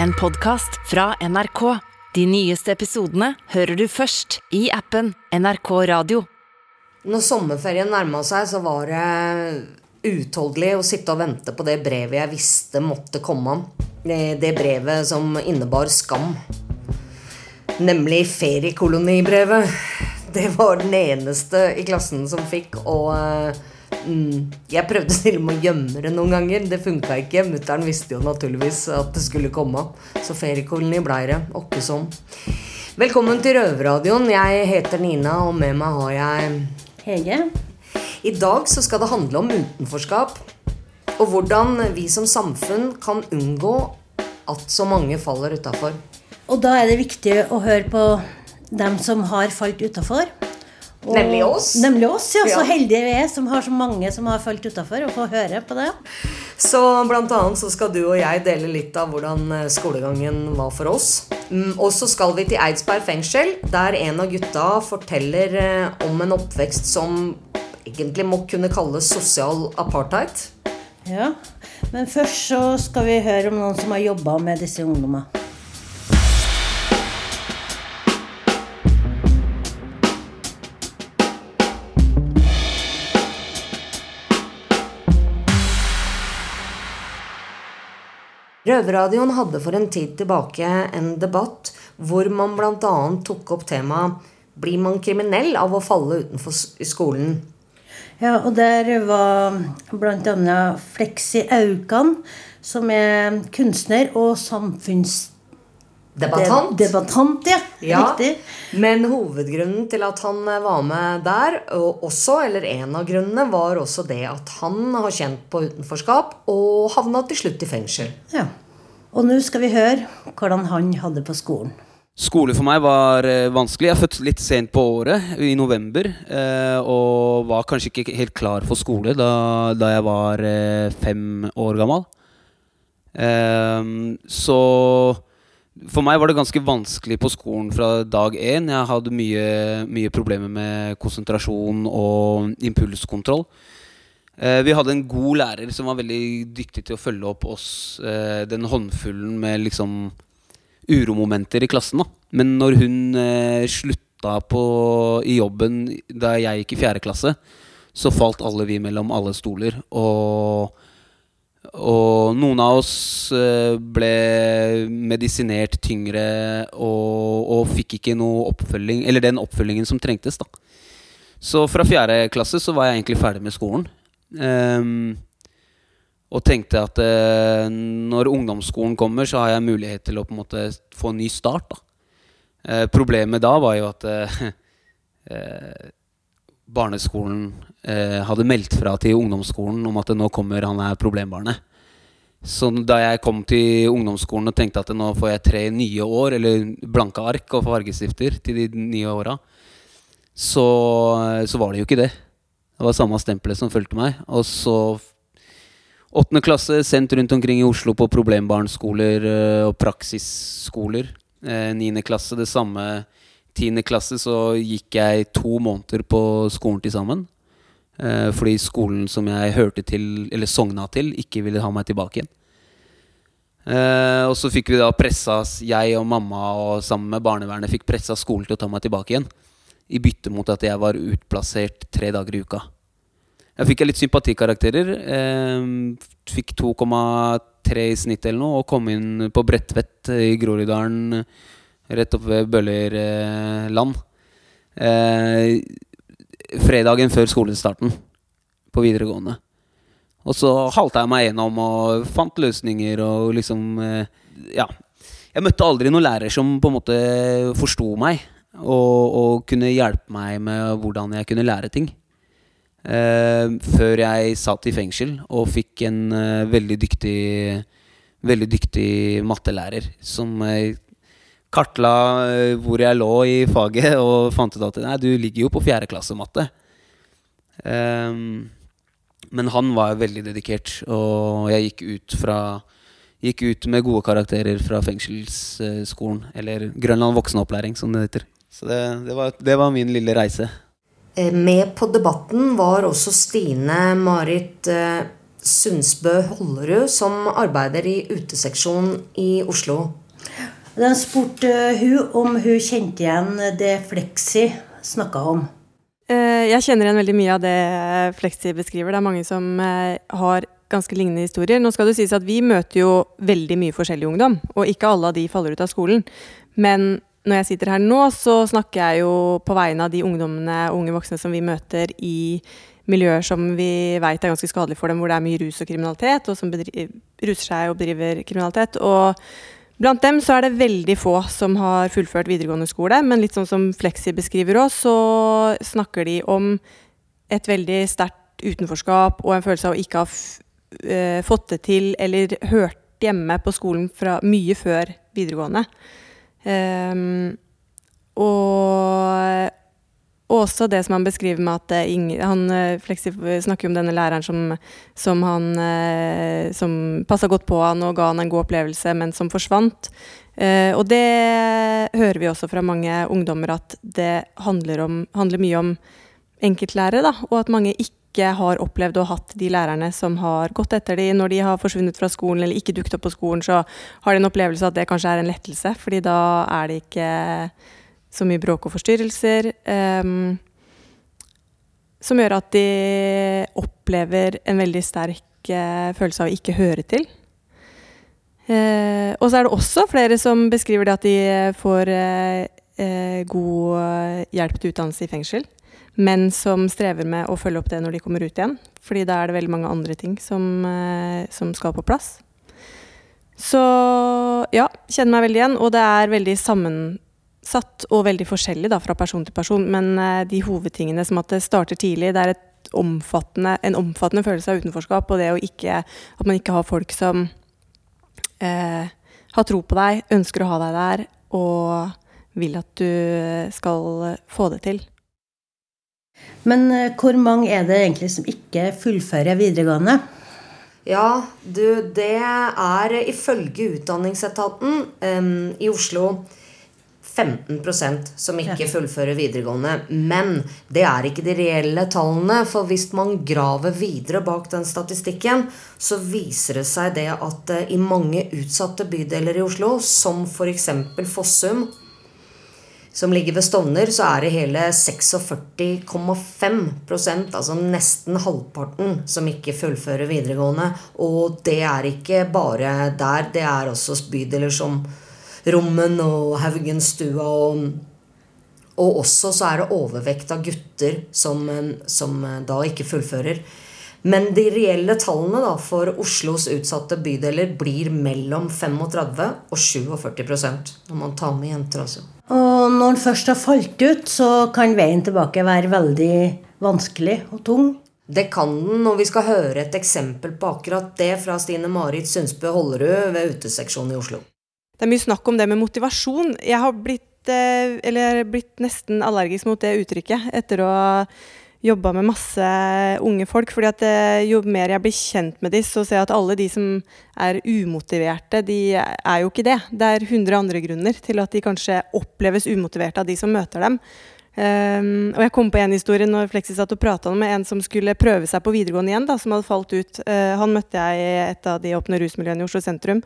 en podkast fra NRK. De nyeste episodene hører du først i appen NRK Radio. Når sommerferien nærma seg, så var det utholdelig å sitte og vente på det brevet jeg visste måtte komme. Det, brevet som innebar skam. Nemlig feriekolonibrevet. Det var den eneste i klassen som fikk, mm, jeg prøvde til og med å gjemme det noen ganger. Det funka ikke. Mutter'n visste jo naturligvis at det skulle komme. Så feriekoloni blei det. Åkke sånn. Velkommen til Røverradioen. Jeg heter Nina, og med meg har jeg Hege. I dag så skal det handle om utenforskap. Og hvordan vi som samfunn kan unngå at så mange faller utafor. Og da er det viktig å høre på dem som har falt utafor. Nemlig oss. Nemlig oss, ja. Så Ja. heldige vi er som har så mange som har falt utafor, og få høre på det. Så blant annet så skal du og jeg dele litt av hvordan eh, skolegangen var for oss. Mm, Og så skal vi til Eidsberg fengsel, der en av gutta forteller eh, om en oppvekst som egentlig må kunne kalles sosial apartheid. Ja. Men først så skal vi høre om noen som har jobba med disse ungdommene. Røverradioen hadde for en tid tilbake en debatt hvor man bl.a. tok opp temaet Blir man kriminell av å falle utenfor skolen? Ja, og der var bl.a. Fleksi Aukan, som er kunstner og samfunnsdebattant. Debattant? ja. Ja, Riktig. Men hovedgrunnen til at han eh, var med der, og også, eller en av grunnene, var også det at han har kjent på utenforskap og havna til slutt i fengsel. Ja. Og nå skal vi høre hvordan han hadde på skolen. Skole for meg var eh, vanskelig. Jeg er født litt sent på året, i november. Eh, og var kanskje ikke helt klar for skole da, da jeg var fem år gammel. Så for meg var det ganske vanskelig på skolen fra dag én. Jeg hadde mye, mye problemer med konsentrasjon og impulskontroll. Eh, vi hadde en god lærer som var veldig dyktig til å følge opp oss, eh, den håndfullen med liksom uromomenter i klassen. da. Men når hun eh, slutta på, i jobben da jeg gikk i fjerde klasse, så falt alle vi mellom alle stoler. Og, og noen av oss eh, ble medisinert tyngre og, og fikk ikke noe oppfølging, eller den oppfølgingen som trengtes. da. Så fra fjerde klasse så var jeg egentlig ferdig med skolen. Um, og tenkte at uh, når ungdomsskolen kommer, så har jeg mulighet til å på en måte få en ny start. Da. Uh, problemet da var jo at uh, barneskolen eh, hadde meldt fra til ungdomsskolen om at nå kommer han her problembarnet. Så da jeg kom til ungdomsskolen og tenkte at nå får jeg tre nye år, eller blanke ark og fargestifter til de nye åra, så, så var det jo ikke det. Det var samme stempelet som fulgte meg. Og så Åttende klasse sendt rundt omkring i Oslo på problembarnskoler eh, og praksisskoler. Eh, Niende klasse det samme. Tiende klasse så gikk jeg to måneder på skolen til sammen. Eh, fordi skolen som jeg hørte til, eller sogna til, ikke ville ha meg tilbake igjen. Eh, og så fikk vi da pressa, jeg og mamma og sammen med barnevernet fikk pressa skolen til å ta meg tilbake igjen. I bytte mot at jeg var utplassert tre dager i uka. Jeg fikk litt sympatikarakterer. Eh, fikk 2,3 i snitt eller noe, og kom inn på Bredtvet i Groruddalen, rett opp ved Bøllerland. Eh, fredagen før skolestarten på videregående. Og så halta jeg meg gjennom og fant løsninger og liksom eh, Ja. Jeg møtte aldri noen lærer som på en måte forsto meg, og, og kunne hjelpe meg med hvordan jeg kunne lære ting. Eh, før jeg satt i fengsel og fikk en eh, veldig dyktig Veldig dyktig mattelærer som eh, kartla eh, hvor jeg lå i faget, og fant ut at nei, du ligger jo på fjerde klasse matte. Um, men han var veldig dedikert, og jeg gikk ut fra Gikk ut med gode karakterer fra fengselsskolen, eller Grønland voksenopplæring, som det heter. Så det, det, var, det var min lille reise. Eh, Med på debatten var også Stine Marit eh, Sundsbø Hollerud, som arbeider i uteseksjonen i Oslo. De spurte hun om hun kjente igjen det Fleksi snakka om. Eh, jeg kjenner igjen veldig mye av det Fleksi beskriver. Det er mange som eh, har ganske lignende historier. Nå skal det sies at Vi møter jo veldig mye forskjellig ungdom, og ikke alle av de faller ut av skolen. Men når jeg sitter her nå, så snakker jeg jo på vegne av de ungdommene og unge voksne som vi møter i miljøer som vi vet er ganske skadelige for dem, hvor det er mye rus og kriminalitet, og som ruser seg og bedriver kriminalitet. Og blant dem så er det veldig få som har fullført videregående skole, men litt sånn som Fleksi beskriver òg, så snakker de om et veldig sterkt utenforskap og en følelse av å ikke ha uh, fått det til eller hørt hjemme på skolen fra mye før videregående. Um, og og også det som han beskriver med at ingen, han eh, snakker om denne læreren som, som eh, som passa godt på han og ga han en god opplevelse, men som forsvant. Eh, og det hører vi også fra mange ungdommer at det handler, om, handler mye om enkeltlærere, da, og at mange ikke har opplevd og hatt de lærerne som har gått etter de når de har forsvunnet fra skolen eller ikke dukket opp på skolen, så har de en opplevelse at det kanskje er en lettelse, fordi da er det ikke så mye bråk og forstyrrelser. Um, som gjør at de opplever en veldig sterk uh, følelse av å ikke høre til. Uh, og så er det også flere som beskriver det at de får uh, god hjelp til utdannelse i fengsel, men som strever med å følge opp det når de kommer ut igjen. Fordi da er det veldig mange andre ting som, som skal på plass. Så ja, kjenner meg veldig igjen, og det er veldig sammen satt og veldig forskjellig da, fra person til person. Men eh, de hovedtingene som at det starter tidlig, det er omfattende, en omfattende følelse av utenforskap. Og det å ikke, at man ikke har folk som eh, har tro på deg, ønsker å ha deg der og vil at du skal få det til. Men eh, hvor mange er det egentlig som ikke fullfører videregående? Ja, du, det er ifølge Utdanningsetaten um, i Oslo 15% som ikke fullfører videregående. Men det er ikke de reelle tallene. For hvis man graver videre bak den statistikken, så viser det seg det at eh, i mange utsatte bydeler i Oslo, som f.eks. Fossum, som ligger ved Stovner, så er det hele 46,5% altså nesten halvparten, som ikke fullfører videregående. Og det er ikke bare der. Det er også bydeler som Rommen og Haugenstua. Og, og også så er det overvekt av gutter som, som da ikke fullfører. Men de reelle tallene da, for Oslos utsatte bydeler blir mellom 35 og 47% når man tar med jenter. altså. Og når den først har falt ut, så kan veien tilbake være veldig vanskelig og tung. Det kan den, og vi skal høre et eksempel på akkurat det fra Stine Marit Sundsbø Hollerud ved uteseksjonen i Oslo. Det er mye snakk om det med motivasjon. Jeg har blitt, eh, eller blitt nesten allergisk mot det uttrykket etter å jobba med masse unge folk. fordi at eh, Jo mer jeg blir kjent med dem, så ser jeg at alle de som er umotiverte, de er jo ikke det. Det er hundre andre grunner til at de kanskje oppleves umotiverte av de som møter dem. Um, og jeg kom på en historie når Fleksi satt og prata med en som skulle prøve seg på videregående igjen, da, som hadde falt ut. Uh, han møtte jeg i et av de åpne rusmiljøene i Oslo sentrum.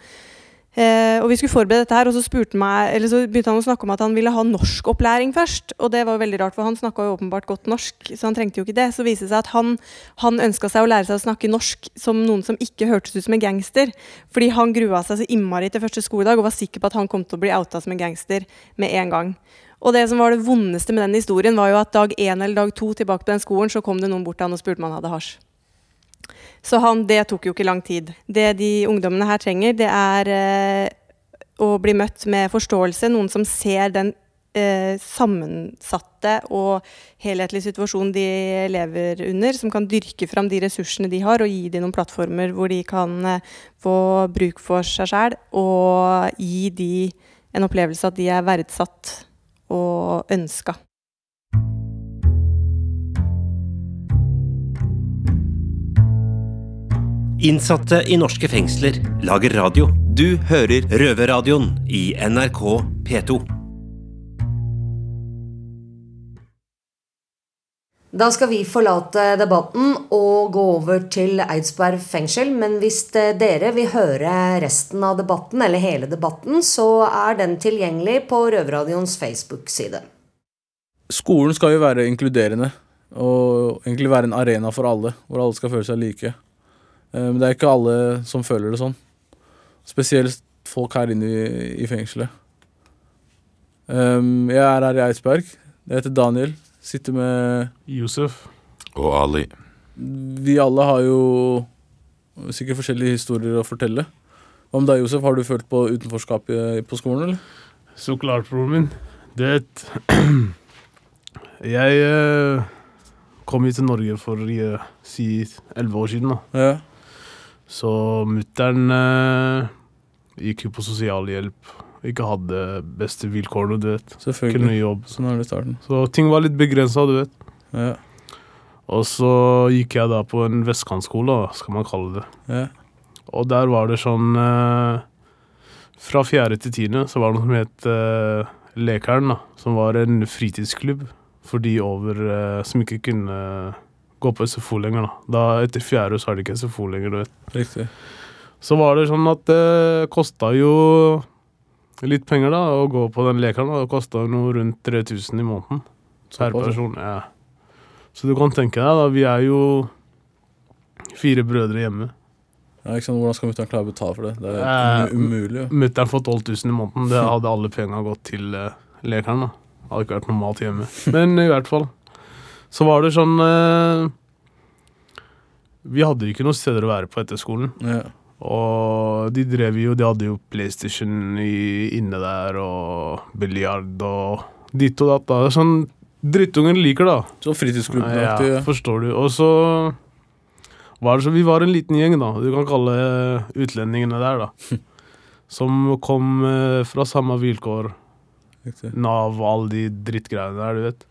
Eh, og vi skulle forberede dette her, og så, meg, så, begynte han å snakke om at han ville ha norskopplæring først. Og det var jo veldig rart, for han snakka jo åpenbart godt norsk, så han trengte jo ikke det. Så viste det seg at han, han ønska seg å lære seg å snakke norsk som noen som ikke hørtes ut som en gangster. Fordi han grua seg så innmari til første skoledag og var sikker på at han kom til å bli outa som en gangster med en gang. Og det som var det vondeste med den historien, var jo at dag én eller dag to tilbake på den skolen, så kom det noen bort til han og spurte om han hadde hasj. Så han, det tok jo ikke lang tid. Det de ungdommene her trenger, det er eh, å bli møtt med forståelse. Noen som ser den eh, sammensatte og helhetlige situasjonen de lever under. Som kan dyrke fram de ressursene de har, og gi dem noen plattformer hvor de kan eh, få bruk for seg sjæl. Og gi dem en opplevelse at de er verdsatt og ønska. Innsatte i norske fengsler lager radio. Du hører Røverradioen i NRK P2. Da skal vi forlate debatten og gå over til Eidsberg fengsel. Men hvis dere vil høre resten av debatten, eller hele debatten, så er den tilgjengelig på Røverradioens Facebook-side. Skolen skal jo være inkluderende og egentlig være en arena for alle, hvor alle skal føle seg like. Eh, Men det er ikke alle som føler det sånn. Spesielt folk her inne i, i fengselet. Um, jeg er her i Eidsberg. Jeg heter Daniel. Sitter med Josef. Og Ali. Vi alle har jo sikkert forskjellige historier å fortelle. Hva med deg, Josef? Har du følt på utenforskap på skolen, eller? Så klart, broren min. Det Jeg eh, kom hit til Norge for eh, si elleve år siden. da. Ja. Så mutter'n eh, gikk jo på sosialhjelp. Ikke hadde beste vilkårene, du vet. Selvfølgelig. jobb. Sånn er det starten. Så ting var litt begrensa, du vet. Ja. Og så gikk jeg da på en vestkantskole, skal man kalle det. Ja. Og der var det sånn eh, Fra fjerde til tiende så var det noe som het eh, Lekeren, da. Som var en fritidsklubb for de over eh, som ikke kunne gå på SFO lenger. Da, da Etter fjerde så har de ikke SFO lenger, du vet. Riktig. Så var det sånn at det kosta jo litt penger da å gå på den lekeren. da. Det kosta noe rundt 3000 i måneden per Såpass, person. Ja. Så du kan tenke deg, da. Vi er jo fire brødre hjemme. Ja, ikke sant? Hvordan skal mutter'n klare å betale for det? Det er Eh, um- umulig. jo. Mutter'n får 12 000 i måneden. Det hadde alle penga gått til eh, lekeren. da. Hadde ikke vært normalt hjemme. Men i hvert fall. Så var det sånn eh, Vi hadde ikke noen steder å være på etter skolen. Ja. Og de drev jo De hadde jo PlayStation i, inne der, og biljard og ditt og datt. da. Sånn drittungen liker, da. Så fritidsklubben-aktig. Ja, Ja. forstår du. Og så var det så Vi var en liten gjeng, da. Du kan kalle utlendingene der, da. Som kom eh, fra samme vilkår. Nav og alle de drittgreiene der, du vet.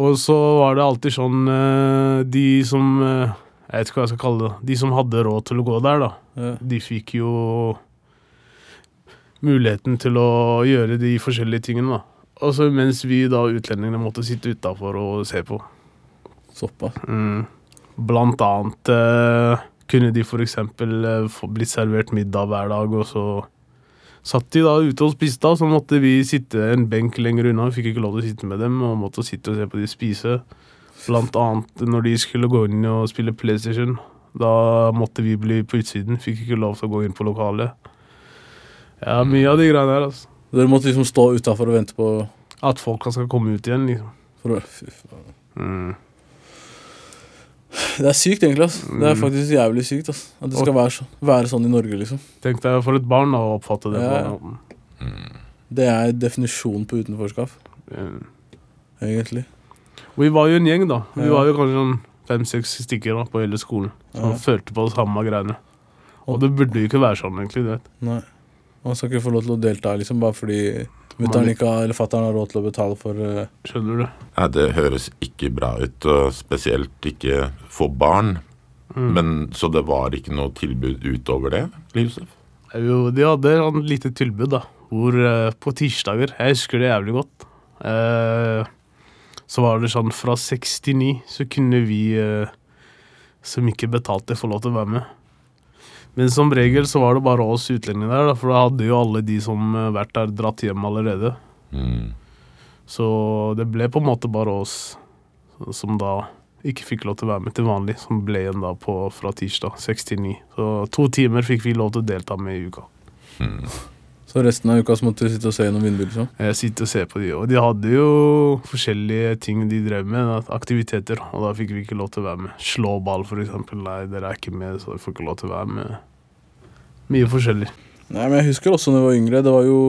Og så var det alltid sånn eh, De som eh, Jeg vet ikke hva jeg skal kalle det. De som hadde råd til å gå der, da. Ja. De fikk jo muligheten til å gjøre de forskjellige tingene, da. Og så mens vi da utlendingene måtte sitte utafor og se på. Såpass. Mm. Blant annet eh, kunne de for eksempel eh, blitt servert middag hver dag, og så satt de da ute og spiste, da, så måtte vi sitte en benk lenger unna. Vi fikk ikke lov til å sitte med dem, og måtte sitte og se på de spise. Blant annet når de skulle gå inn og spille PlayStation. Da måtte vi bli på utsiden. Fikk ikke lov til å gå inn på lokalet. Ja, mye av de greiene her, altså. Dere måtte liksom stå utafor og vente på At folka skal komme ut igjen, liksom. for å, Fy faen. Mm. Det er sykt, egentlig. ass. Det er Mm. faktisk jævlig sykt. ass. At det skal være, så, være sånn i Norge, liksom. Tenk deg for et barn da, å oppfatte det. Ja, på. Mm. Det er definisjonen på utenforskap, Mm. egentlig. Og vi var jo en gjeng, da. Vi Ja. var jo kanskje sånn fem-seks stykker da, på hele skolen som Ja. følte på det samme greiene. Og det burde jo ikke være sånn, egentlig. du vet. Nei. Man skal ikke få lov til å delta, liksom, bare fordi mutter'n ikke eller fatter'n har råd til å betale for uh... Skjønner du? Nei, det høres ikke bra ut, og spesielt ikke for barn. Mm. Men Så det var ikke noe tilbud utover det? Josef? Jo, de hadde et lite tilbud, da. Hvor uh, på tirsdager Jeg husker det jævlig godt. Uh, så var det sånn fra seks til ni så kunne vi eh, som ikke betalte, få lov til å være med. Men som regel så var det bare oss utlendinger der, da, for da hadde jo alle de som eh, vært der, dratt hjem allerede. Mm. Så det ble på en måte bare oss som da ikke fikk lov til å være med til vanlig, som ble igjen da på fra tirsdag seks til ni. Så to timer fikk vi lov til å delta med i uka. Så resten av uka så måtte du sitte og se gjennom vinduet, liksom. Jeg sitter og ser på de, og de hadde jo forskjellige ting de drev med, aktiviteter, og da fikk vi ikke lov til å være med. Slå ball, for eksempel. Nei, dere er ikke med, så dere får ikke lov til å være med. Mye forskjellig. Nei, men jeg husker også da jeg var yngre, det var jo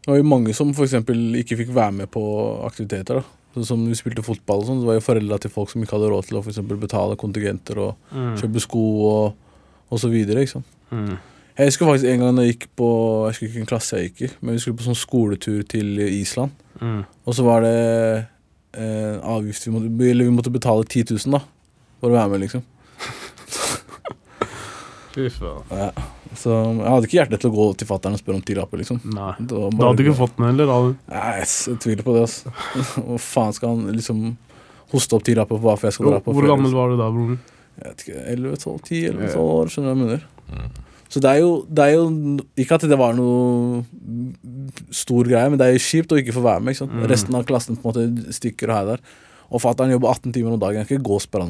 Det var jo mange som eksempel ikke fikk være med på aktiviteter, da. Sånn som vi spilte fotball og sånn, det var jo foreldra til folk som ikke hadde råd til å for betale kontingenter og kjøpe sko og, og så videre, ikke sant. Mm. Jeg husker faktisk en gang jeg gikk på Jeg husker ikke hvilken klasse jeg gikk i, men vi skulle på sånn skoletur til Island. Mm. Og så var det eh, avgift vi måtte, Eller vi måtte betale 10 000 da for å være med, liksom. Fy faen. Ja. Så jeg hadde ikke hjerte til å gå til fatter'n og spørre om ti lapper, liksom. Nei. da hadde Du ikke fått den heller? da. Nei, jeg tviler på det, altså. Hva faen skal han liksom hoste opp ti lapper for hva for jeg skal dra på Hvor gammel liksom? var du da, broren? Jeg vet ikke, 11-12, 10-11-12 år, skjønner du hva jeg mener. Så det er, jo, det er jo Ikke at det var noe stor greie, men det er jo kjipt å ikke få være med. Ikke? Mm. Resten av klassen på en måte stikker og her der. Og fatter'n jobber 18 timer om dagen. Jeg kan ikke gå og spørre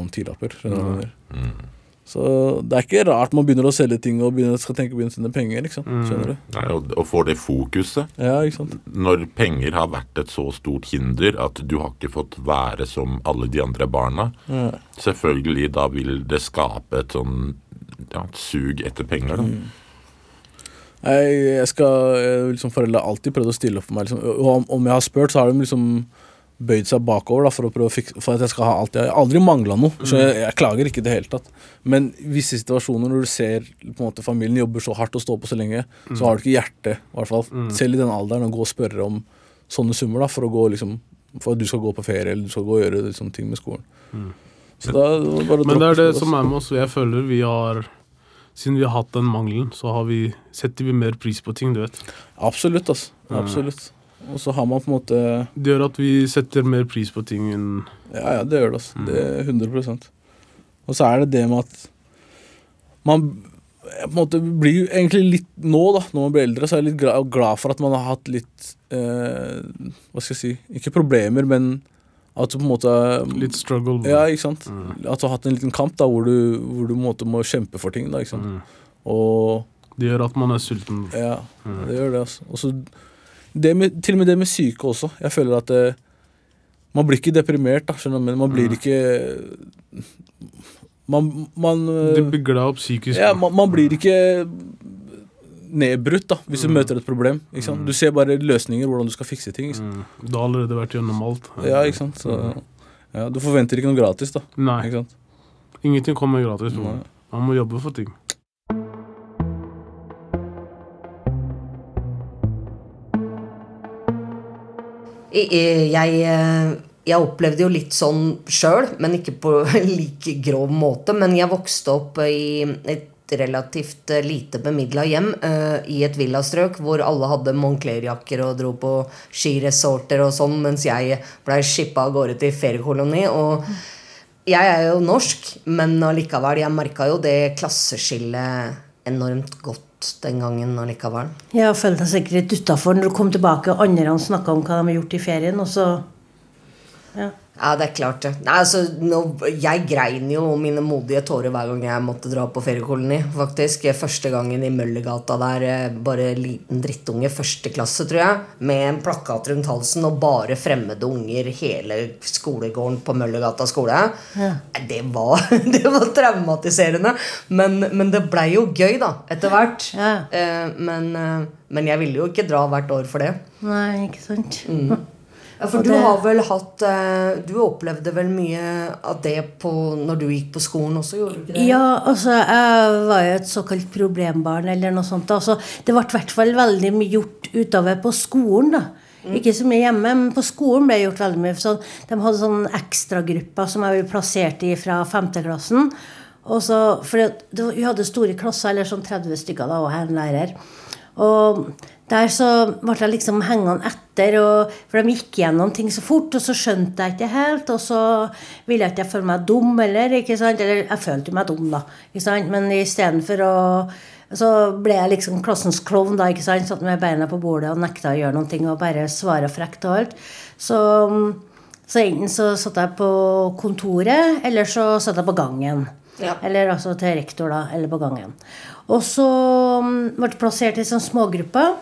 hva jeg mener? Så det er ikke rart man begynner å selge ting og begynner, skal tenke på å å penger. Ikke sant? Skjønner du? Nei, og, og får det fokuset. Ja, ikke sant? Når penger har vært et så stort hinder at du har ikke fått være som alle de andre barna, Ja. selvfølgelig da vil det skape et sånn ja, et sug etter penger. da. Jeg, jeg skal liksom Foreldre har alltid prøvd å stille opp for meg. Liksom. Om, om jeg har spurt, så har de liksom bøyd seg bakover da, for, å prøve å fikse, for at jeg skal ha alt. Jeg har aldri mangla noe, så jeg, jeg klager ikke i det hele tatt. Men visse situasjoner når du ser på en måte, familien jobber så hardt og står på så lenge, så har du ikke hjerte, i hvert fall. Selv i den alderen, å gå og spørre om sånne summer da, for, gå, liksom, for at du skal gå på ferie eller du skal gå og gjøre liksom, ting med skolen. Så da, bare Men det er det som er med oss. Jeg føler vi har Siden vi har hatt den mangelen, så har vi, setter vi mer pris på ting, du vet. Absolutt, altså. Absolutt. Og så har man på en måte Det gjør at vi setter mer pris på ting enn Ja, ja, det gjør det. Altså. Det er 100 Og så er det det med at man på en måte blir jo egentlig litt Nå, da, når man blir eldre, så er jeg litt glad, glad for at man har hatt litt eh, Hva skal jeg si Ikke problemer, men at du på en måte litt struggle. Ja, ikke sant. At du har hatt en liten kamp da, hvor du, hvor du på en måte må kjempe for ting. da, ikke sant. Og Det gjør at man er sulten. ja, det gjør det. altså. Og så det med, til og med det med syke også. Jeg føler at det, man blir ikke deprimert, da, skjønner du, men man blir ikke Man, man Det bygger deg opp psykisk. ja, man, man blir ikke nedbrutt da, hvis du møter et problem. ikke sant? Du ser bare løsninger, hvordan du skal fikse ting. ikke sant? Mm. Du har allerede vært gjennom alt. Ja, ikke sant? Så, ja, du forventer ikke noe gratis, da. Nei. Ikke sant? Ingenting kommer gratis. Nei. Man må jobbe for ting. Jeg, eh, jeg opplevde jo litt sånn sjøl, men ikke på like grov måte. Men jeg vokste opp i et relativt eh, lite bemidla hjem uh, i et villastrøk hvor alle hadde Moncler-jakker og dro på skiresorter og sånn, mens jeg blei skippa av gårde til feriekoloni. Og jeg er jo norsk, men allikevel, jeg merka jo det klasseskillet enormt godt den gangen allikevel. Jeg følte deg sikkert litt utafor når du kom tilbake og andre snakka om hva de har gjort i ferien, og så ja. Ja, det er klart det. Nei, altså, nå, jeg grein jo mine modige tårer hver gang jeg måtte dra på feriekoloni. faktisk. Første gangen i Møllergata der, eh, bare liten drittunge, første klasse, tror jeg, med en plakat rundt halsen og bare fremmede unger hele skolegården på Møllergata skole. Ja. Det, var, det var traumatiserende. Men, men det blei jo gøy, da, etter hvert. Ja. Eh, men, eh, men jeg ville jo ikke dra hvert år for det. Nei, ikke sant? Ja, for du det- har vel hatt eh, Du opplevde vel mye av det på, når du gikk på skolen også, gjorde du ikke det? Ja, altså, jeg var jo et såkalt problembarn eller noe sånt. Altså, det ble i hvert fall veldig mye gjort utover på skolen, da. Ikke så mye hjemme, men på skolen ble det gjort veldig mye. Så de hadde sånne ekstragrupper som jeg ble plassert i fra femteklassen. Og så, for det, det, vi hadde store klasser, eller sånn 30 stykker da, og en lærer. Og der så ble jeg liksom hengende etter, for de gikk gjennom ting så fort, og så skjønte jeg ikke helt, og så ville jeg ikke føle meg dum heller, ikke sant? Eller jeg følte meg dum, da, ikke sant? Men istedenfor å så ble jeg liksom klassens klovn, da, ikke sant? Satt med beina på bordet og nekta å gjøre noen ting og bare svare frekt og alt. Så, så enten så satt jeg på kontoret, eller så satt jeg på gangen. Ja. Eller altså til rektor, da. Eller på gangen. Og så mm, ble det plassert i sånn smågrupper.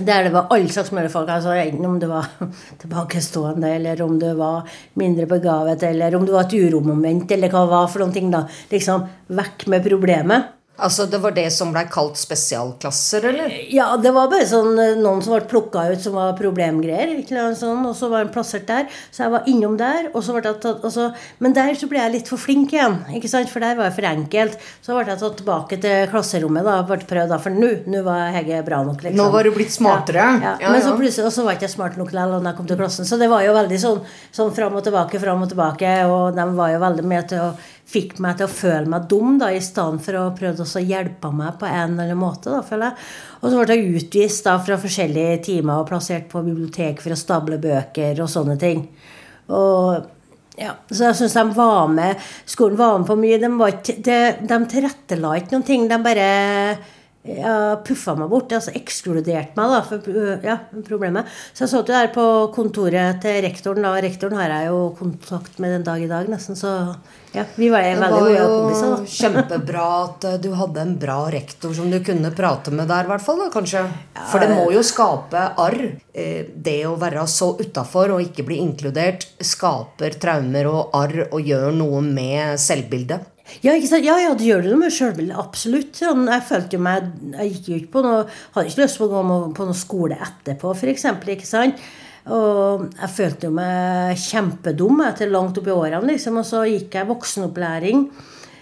Der det var alle slags mulige folk. altså Enten om du var tilbakestående, eller om du var mindre begavet, eller om du var et uromoment, eller hva det var for noen ting. da Liksom vekk med problemet. Altså, Det var det som blei kalt spesialklasser, eller? Ja, det var bare sånn eh, noen som ble plukka ut som var problemgreier. Sånn, og så var han plassert der. Så jeg var innom der. Og så ble jeg tatt, så, men der så ble jeg litt for flink igjen. ikke sant? For der var jeg for enkelt. Så ble jeg tatt tilbake til klasserommet. da, ble prøvd da, For nå nå var Hege bra nok. liksom. Nå var du blitt smartere. Ja, ja. Ja, Men så plutselig og så var jeg ikke smart nok likevel da jeg kom til klassen. Så det var jo veldig sånn, sånn fram og tilbake, fram og tilbake. Og de var jo veldig med til å fikk meg til å føle meg dum, da, i stedet for å prøve å hjelpe meg på en eller annen måte. da, føler jeg. Og så ble jeg utvist da fra forskjellige timer og plassert på bibliotek for å stable bøker og sånne ting. Og ja, så jeg syns de var med Skolen var med på mye. De, var de, de tilrettela ikke noen ting. De bare ja, puffa meg bort. Altså ekskludert meg, da, for ja, problemet. Så jeg satt jo der på kontoret til rektoren. da, Rektoren har jeg jo kontakt med den dag i dag, nesten. Så ja, vi var Det veldig var gode jo kompiser. da. kjempebra at eh, du hadde en bra rektor som du kunne prate med der, i hvert fall. da, kanskje. For det må jo skape arr. Eh, Det å være så utafor og ikke bli inkludert skaper traumer og arr og gjør noe med selvbildet. Ja, ja, ja, det gjør det med sjølbildet. Absolutt. Jeg følte jo meg Jeg gikk jo ikke på noe Hadde ikke lyst på å gå på noe skole etterpå, f.eks. Ikke sant? Og jeg følte jo meg kjempedum etter langt opp i årene, liksom. Og så gikk jeg voksenopplæring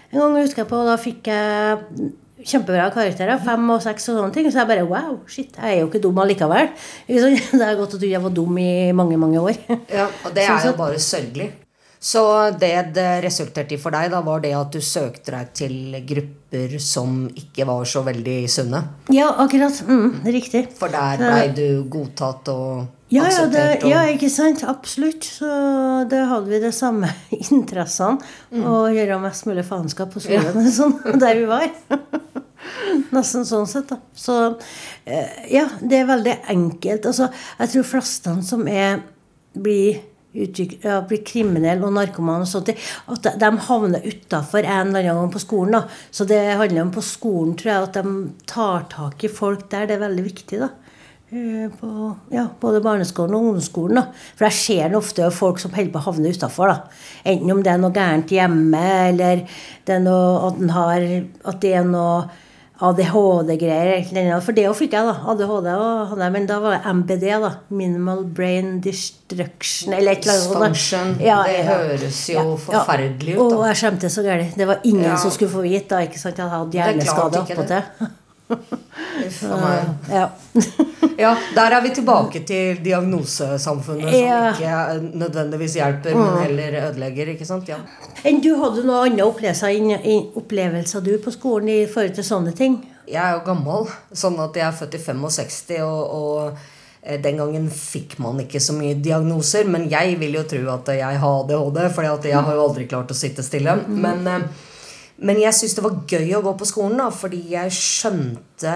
en gang, husker jeg på, da fikk jeg kjempebra karakterer. Fem og seks og sånne ting. Så jeg bare wow, shit, jeg er jo ikke dum allikevel. Sant? Det er godt at jeg var dum i mange, mange år. Ja, og det Sånn er jo bare sørgelig. Så det det resulterte i for deg, da, var det at du søkte deg til grupper som ikke var så veldig sunne? Ja, akkurat. Mm, riktig. For der blei du godtatt og Ja, ja, det, ja, ikke sant? Absolutt. Så da hadde vi de samme interessene. Å gjøre mest mulig faenskap på skolen, sånn, der vi var. Nesten sånn sett, da. Så eh, ja, det er veldig enkelt. Altså, jeg tror flestene som er blir utvikl- ja, bli kriminelle og narkoman og sånt, at de, havner utafor en eller annen gang på skolen. da. Så det handler om på skolen, tror jeg, at de tar tak i folk der. Det er veldig viktig. da. Eh, På ja, både barneskolen og ungdomsskolen. da. For jeg ser ofte folk som holder på å havne utafor. Enten om det er noe gærent hjemme, eller det noe, at, har, at det er noe ADHD-greier. For det òg fikk jeg, da. ADHD og men da var det MBD, da. Minimal Brain Destruction, eller et eller annet. Ja, det høres jo forferdelig ut, Da. Og jeg skjemtes så gærent. Det var ingen Ja. som skulle få vite. da, ikke sant? Jeg hadde er hjerneskade ikke Ja. Ja, der er vi tilbake til diagnosesamfunnet som ikke eh, nødvendigvis hjelper, Mm. men heller ødelegger. ikke sant? Ja. Enn du hadde noen andre opplevelser, opplevelser du på skolen i forhold til sånne ting? Jeg er jo gammel, sånn at jeg er født i 65, og, og eh, den gangen fikk man ikke så mye diagnoser. Men jeg vil jo tro at jeg har ADHD, for jeg har jo aldri klart å sitte stille. Men, eh, men jeg syns det var gøy å gå på skolen, da, fordi jeg skjønte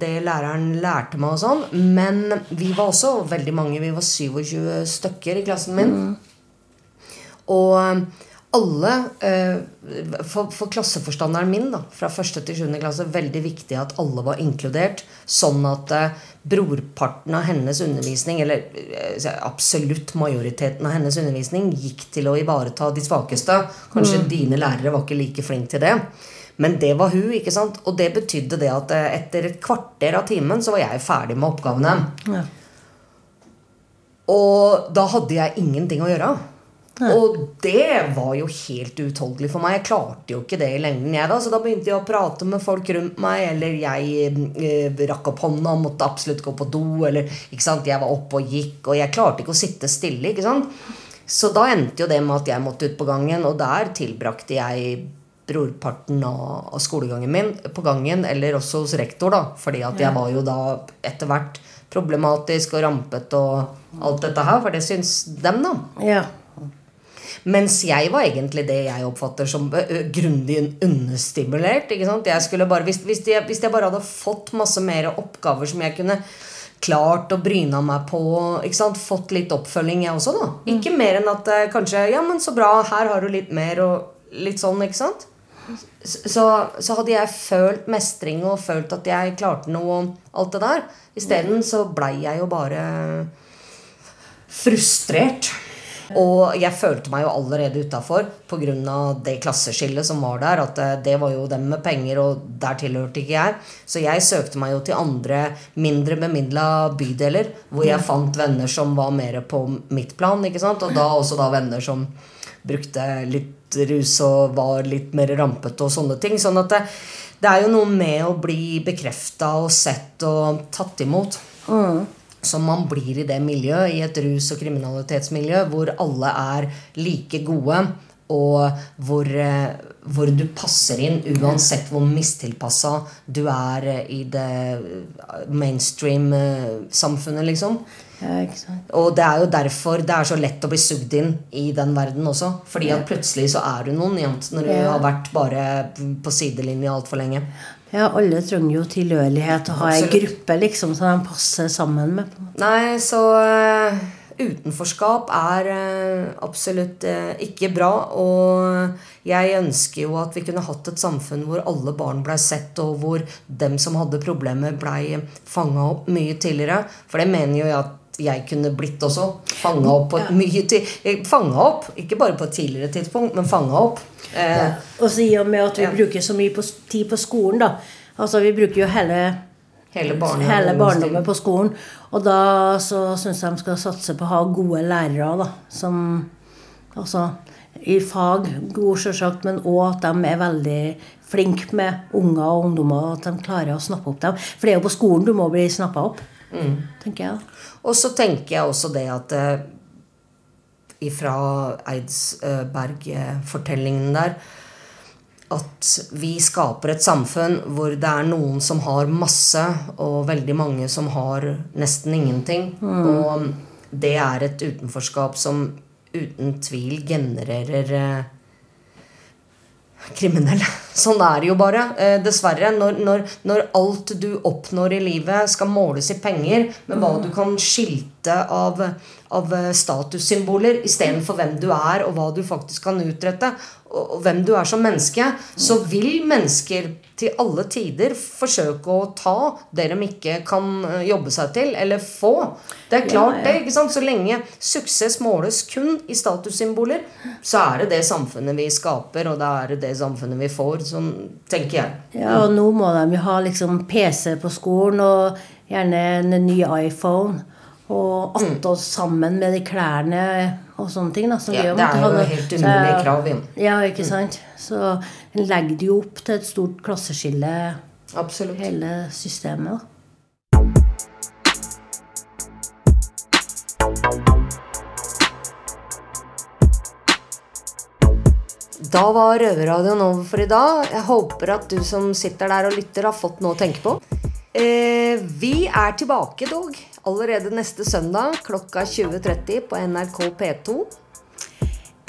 det læreren lærte meg og sånn. Men vi var også veldig mange. Vi var 27 stykker i klassen min. Og eh, alle eh, for, for klasseforstanderen min, da, fra 1. til 7. klasse, veldig viktig at alle var inkludert. Sånn at eh, brorparten av hennes undervisning, eller eh, absolutt majoriteten av hennes undervisning, gikk til å ivareta de svakeste. Kanskje Mm. dine lærere var ikke like flinke til det. Men det var hun, ikke sant? Og det betydde det at eh, etter et kvarter av timen så var jeg ferdig med oppgavene. Ja. Og da hadde jeg ingenting å gjøre. Og det var jo helt uutholdelig for meg. Jeg klarte jo ikke det i lengden, jeg da. Så da begynte jeg å prate med folk rundt meg, eller jeg eh, rakk opp hånda og måtte absolutt gå på do, eller ikke sant, jeg var oppe og gikk, og jeg klarte ikke å sitte stille, ikke sant. Så da endte jo det med at jeg måtte ut på gangen, og der tilbrakte jeg brorparten av, skolegangen min på gangen, eller også hos rektor, da. Fordi at jeg var jo da etter hvert problematisk og rampete og alt dette her, for det syns dem, da. Ja. Mens jeg var egentlig det jeg oppfatter som grundig understimulert. ikke sant? Jeg skulle bare, hvis, hvis, jeg, hvis jeg bare hadde fått masse mer oppgaver som jeg kunne klart å bryna meg på, ikke sant? fått litt oppfølging, jeg også, da. Ikke mer enn at eh, kanskje Ja, men så bra, her har du litt mer, og litt sånn, ikke sant? Så, så hadde jeg følt mestring og følt at jeg klarte noe og alt det der. Isteden så blei jeg jo bare frustrert. Og jeg følte meg jo allerede utafor pga. det klasseskillet som var der. At eh, det var jo dem med penger, og der tilhørte ikke jeg. Så jeg søkte meg jo til andre mindre bemidla bydeler, hvor jeg fant venner som var mer på mitt plan. ikke sant? Og da også da venner som brukte litt rus og var litt mer rampete og sånne ting. Sånn at det, det er jo noe med å bli bekrefta og sett og tatt imot som man blir i det miljøet, i et rus- og kriminalitetsmiljø, hvor alle er like gode. og hvor, eh, hvor du passer inn uansett hvor mistilpassa du er eh, i det mainstream-samfunnet, liksom. Ja? Og det er jo derfor det er så lett å bli sugd inn i den verden også. Fordi at plutselig så er du noen jevnt når du Ja. har vært bare på sidelinje altfor lenge. Ja, alle trenger jo tilhørighet og ha ei gruppe liksom som de passer sammen med. Nei, så uh, utenforskap er uh, absolutt uh, ikke bra. Og jeg ønsker jo at vi kunne hatt et samfunn hvor alle barn blei sett, og hvor dem som hadde problemer, blei fanga opp mye tidligere. For det mener jo jeg at jeg kunne blitt også. Fanga opp på et mye tid, Fanga opp, ikke bare på et tidligere tidspunkt, men fanga opp. Eh, Og så i og med at vi Ja. bruker så mye på, tid på skolen, da. Altså vi bruker jo hele Hele barne- hele barndommen på skolen. Og da så syns jeg de skal satse på å ha gode lærere, da. Som Altså i fag, gode selvsagt, men òg at de er veldig flinke med unger og ungdommer. At de klarer å snappe opp dem. For det er jo på skolen du må bli snappa opp. Tenker jeg. Og så tenker jeg også det at uh, ifra Eidsberg-fortellingen der at vi skaper et samfunn hvor det er noen som har masse, og veldig mange som har nesten ingenting. Og det er et utenforskap som uten tvil genererer eh, kriminelle. Sånn er det jo bare. Eh, dessverre. Når, når, når alt du oppnår i livet, skal måles i penger, med hva du kan skilte av, av eh, statussymboler istedenfor hvem du er, og hva du faktisk kan utrette, og, og hvem du er som menneske, så vil mennesker til alle tider forsøke å ta det de ikke kan eh, jobbe seg til, eller få. Det er klart, det. ikke sant? Så lenge suksess måles kun i statussymboler, så er det det samfunnet vi skaper, og det er det samfunnet vi får. Sånn tenker jeg. Ja, og nå må de jo ha liksom PC på skolen, og gjerne en ny iPhone. Og attåt sammen med de klærne og sånne ting. Da, som Ja, det er jo nå. helt umulige krav, Inn. Ja, ikke sant. Så en legger det jo opp til et stort klasseskille, Absolutt. hele systemet. da. Da var Røverradioen over for i dag. Jeg håper at du som sitter der og lytter, har fått noe å tenke på. Eh, vi er tilbake dog allerede neste søndag klokka 20.30 på NRK P2.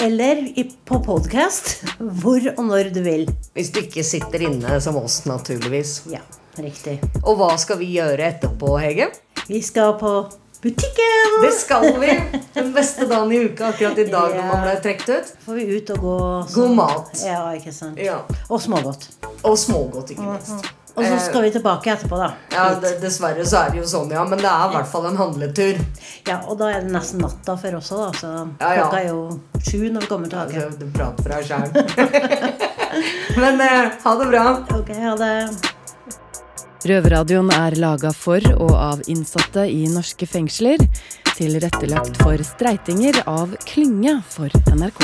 Eller på podkast, hvor og når du vil. Hvis du ikke sitter inne som oss, naturligvis. Ja, riktig. Og hva skal vi gjøre etterpå, Hege? Vi skal på butikken! Det skal vi! Den beste dagen i uka akkurat i dag når man ble trukket ut. Får vi ut og gå God mat. Ja, ikke sant. Ja. Og smågodt. Og smågodt, ikke minst. Og så skal vi tilbake etterpå, da. Ja, Dessverre så er det jo sånn, ja. Men det er i hvert fall en handletur. Ja, Og da er det nesten natta for oss òg, da. Så Ja, ja. klokka er jo sju når vi kommer tilbake. Ja, du prater for deg sjæl. Men eh, ha det bra. Ok, ha det. Røverradioen er laga for og av innsatte i norske fengsler. Tilrettelagt for streitinger av Klynge for NRK.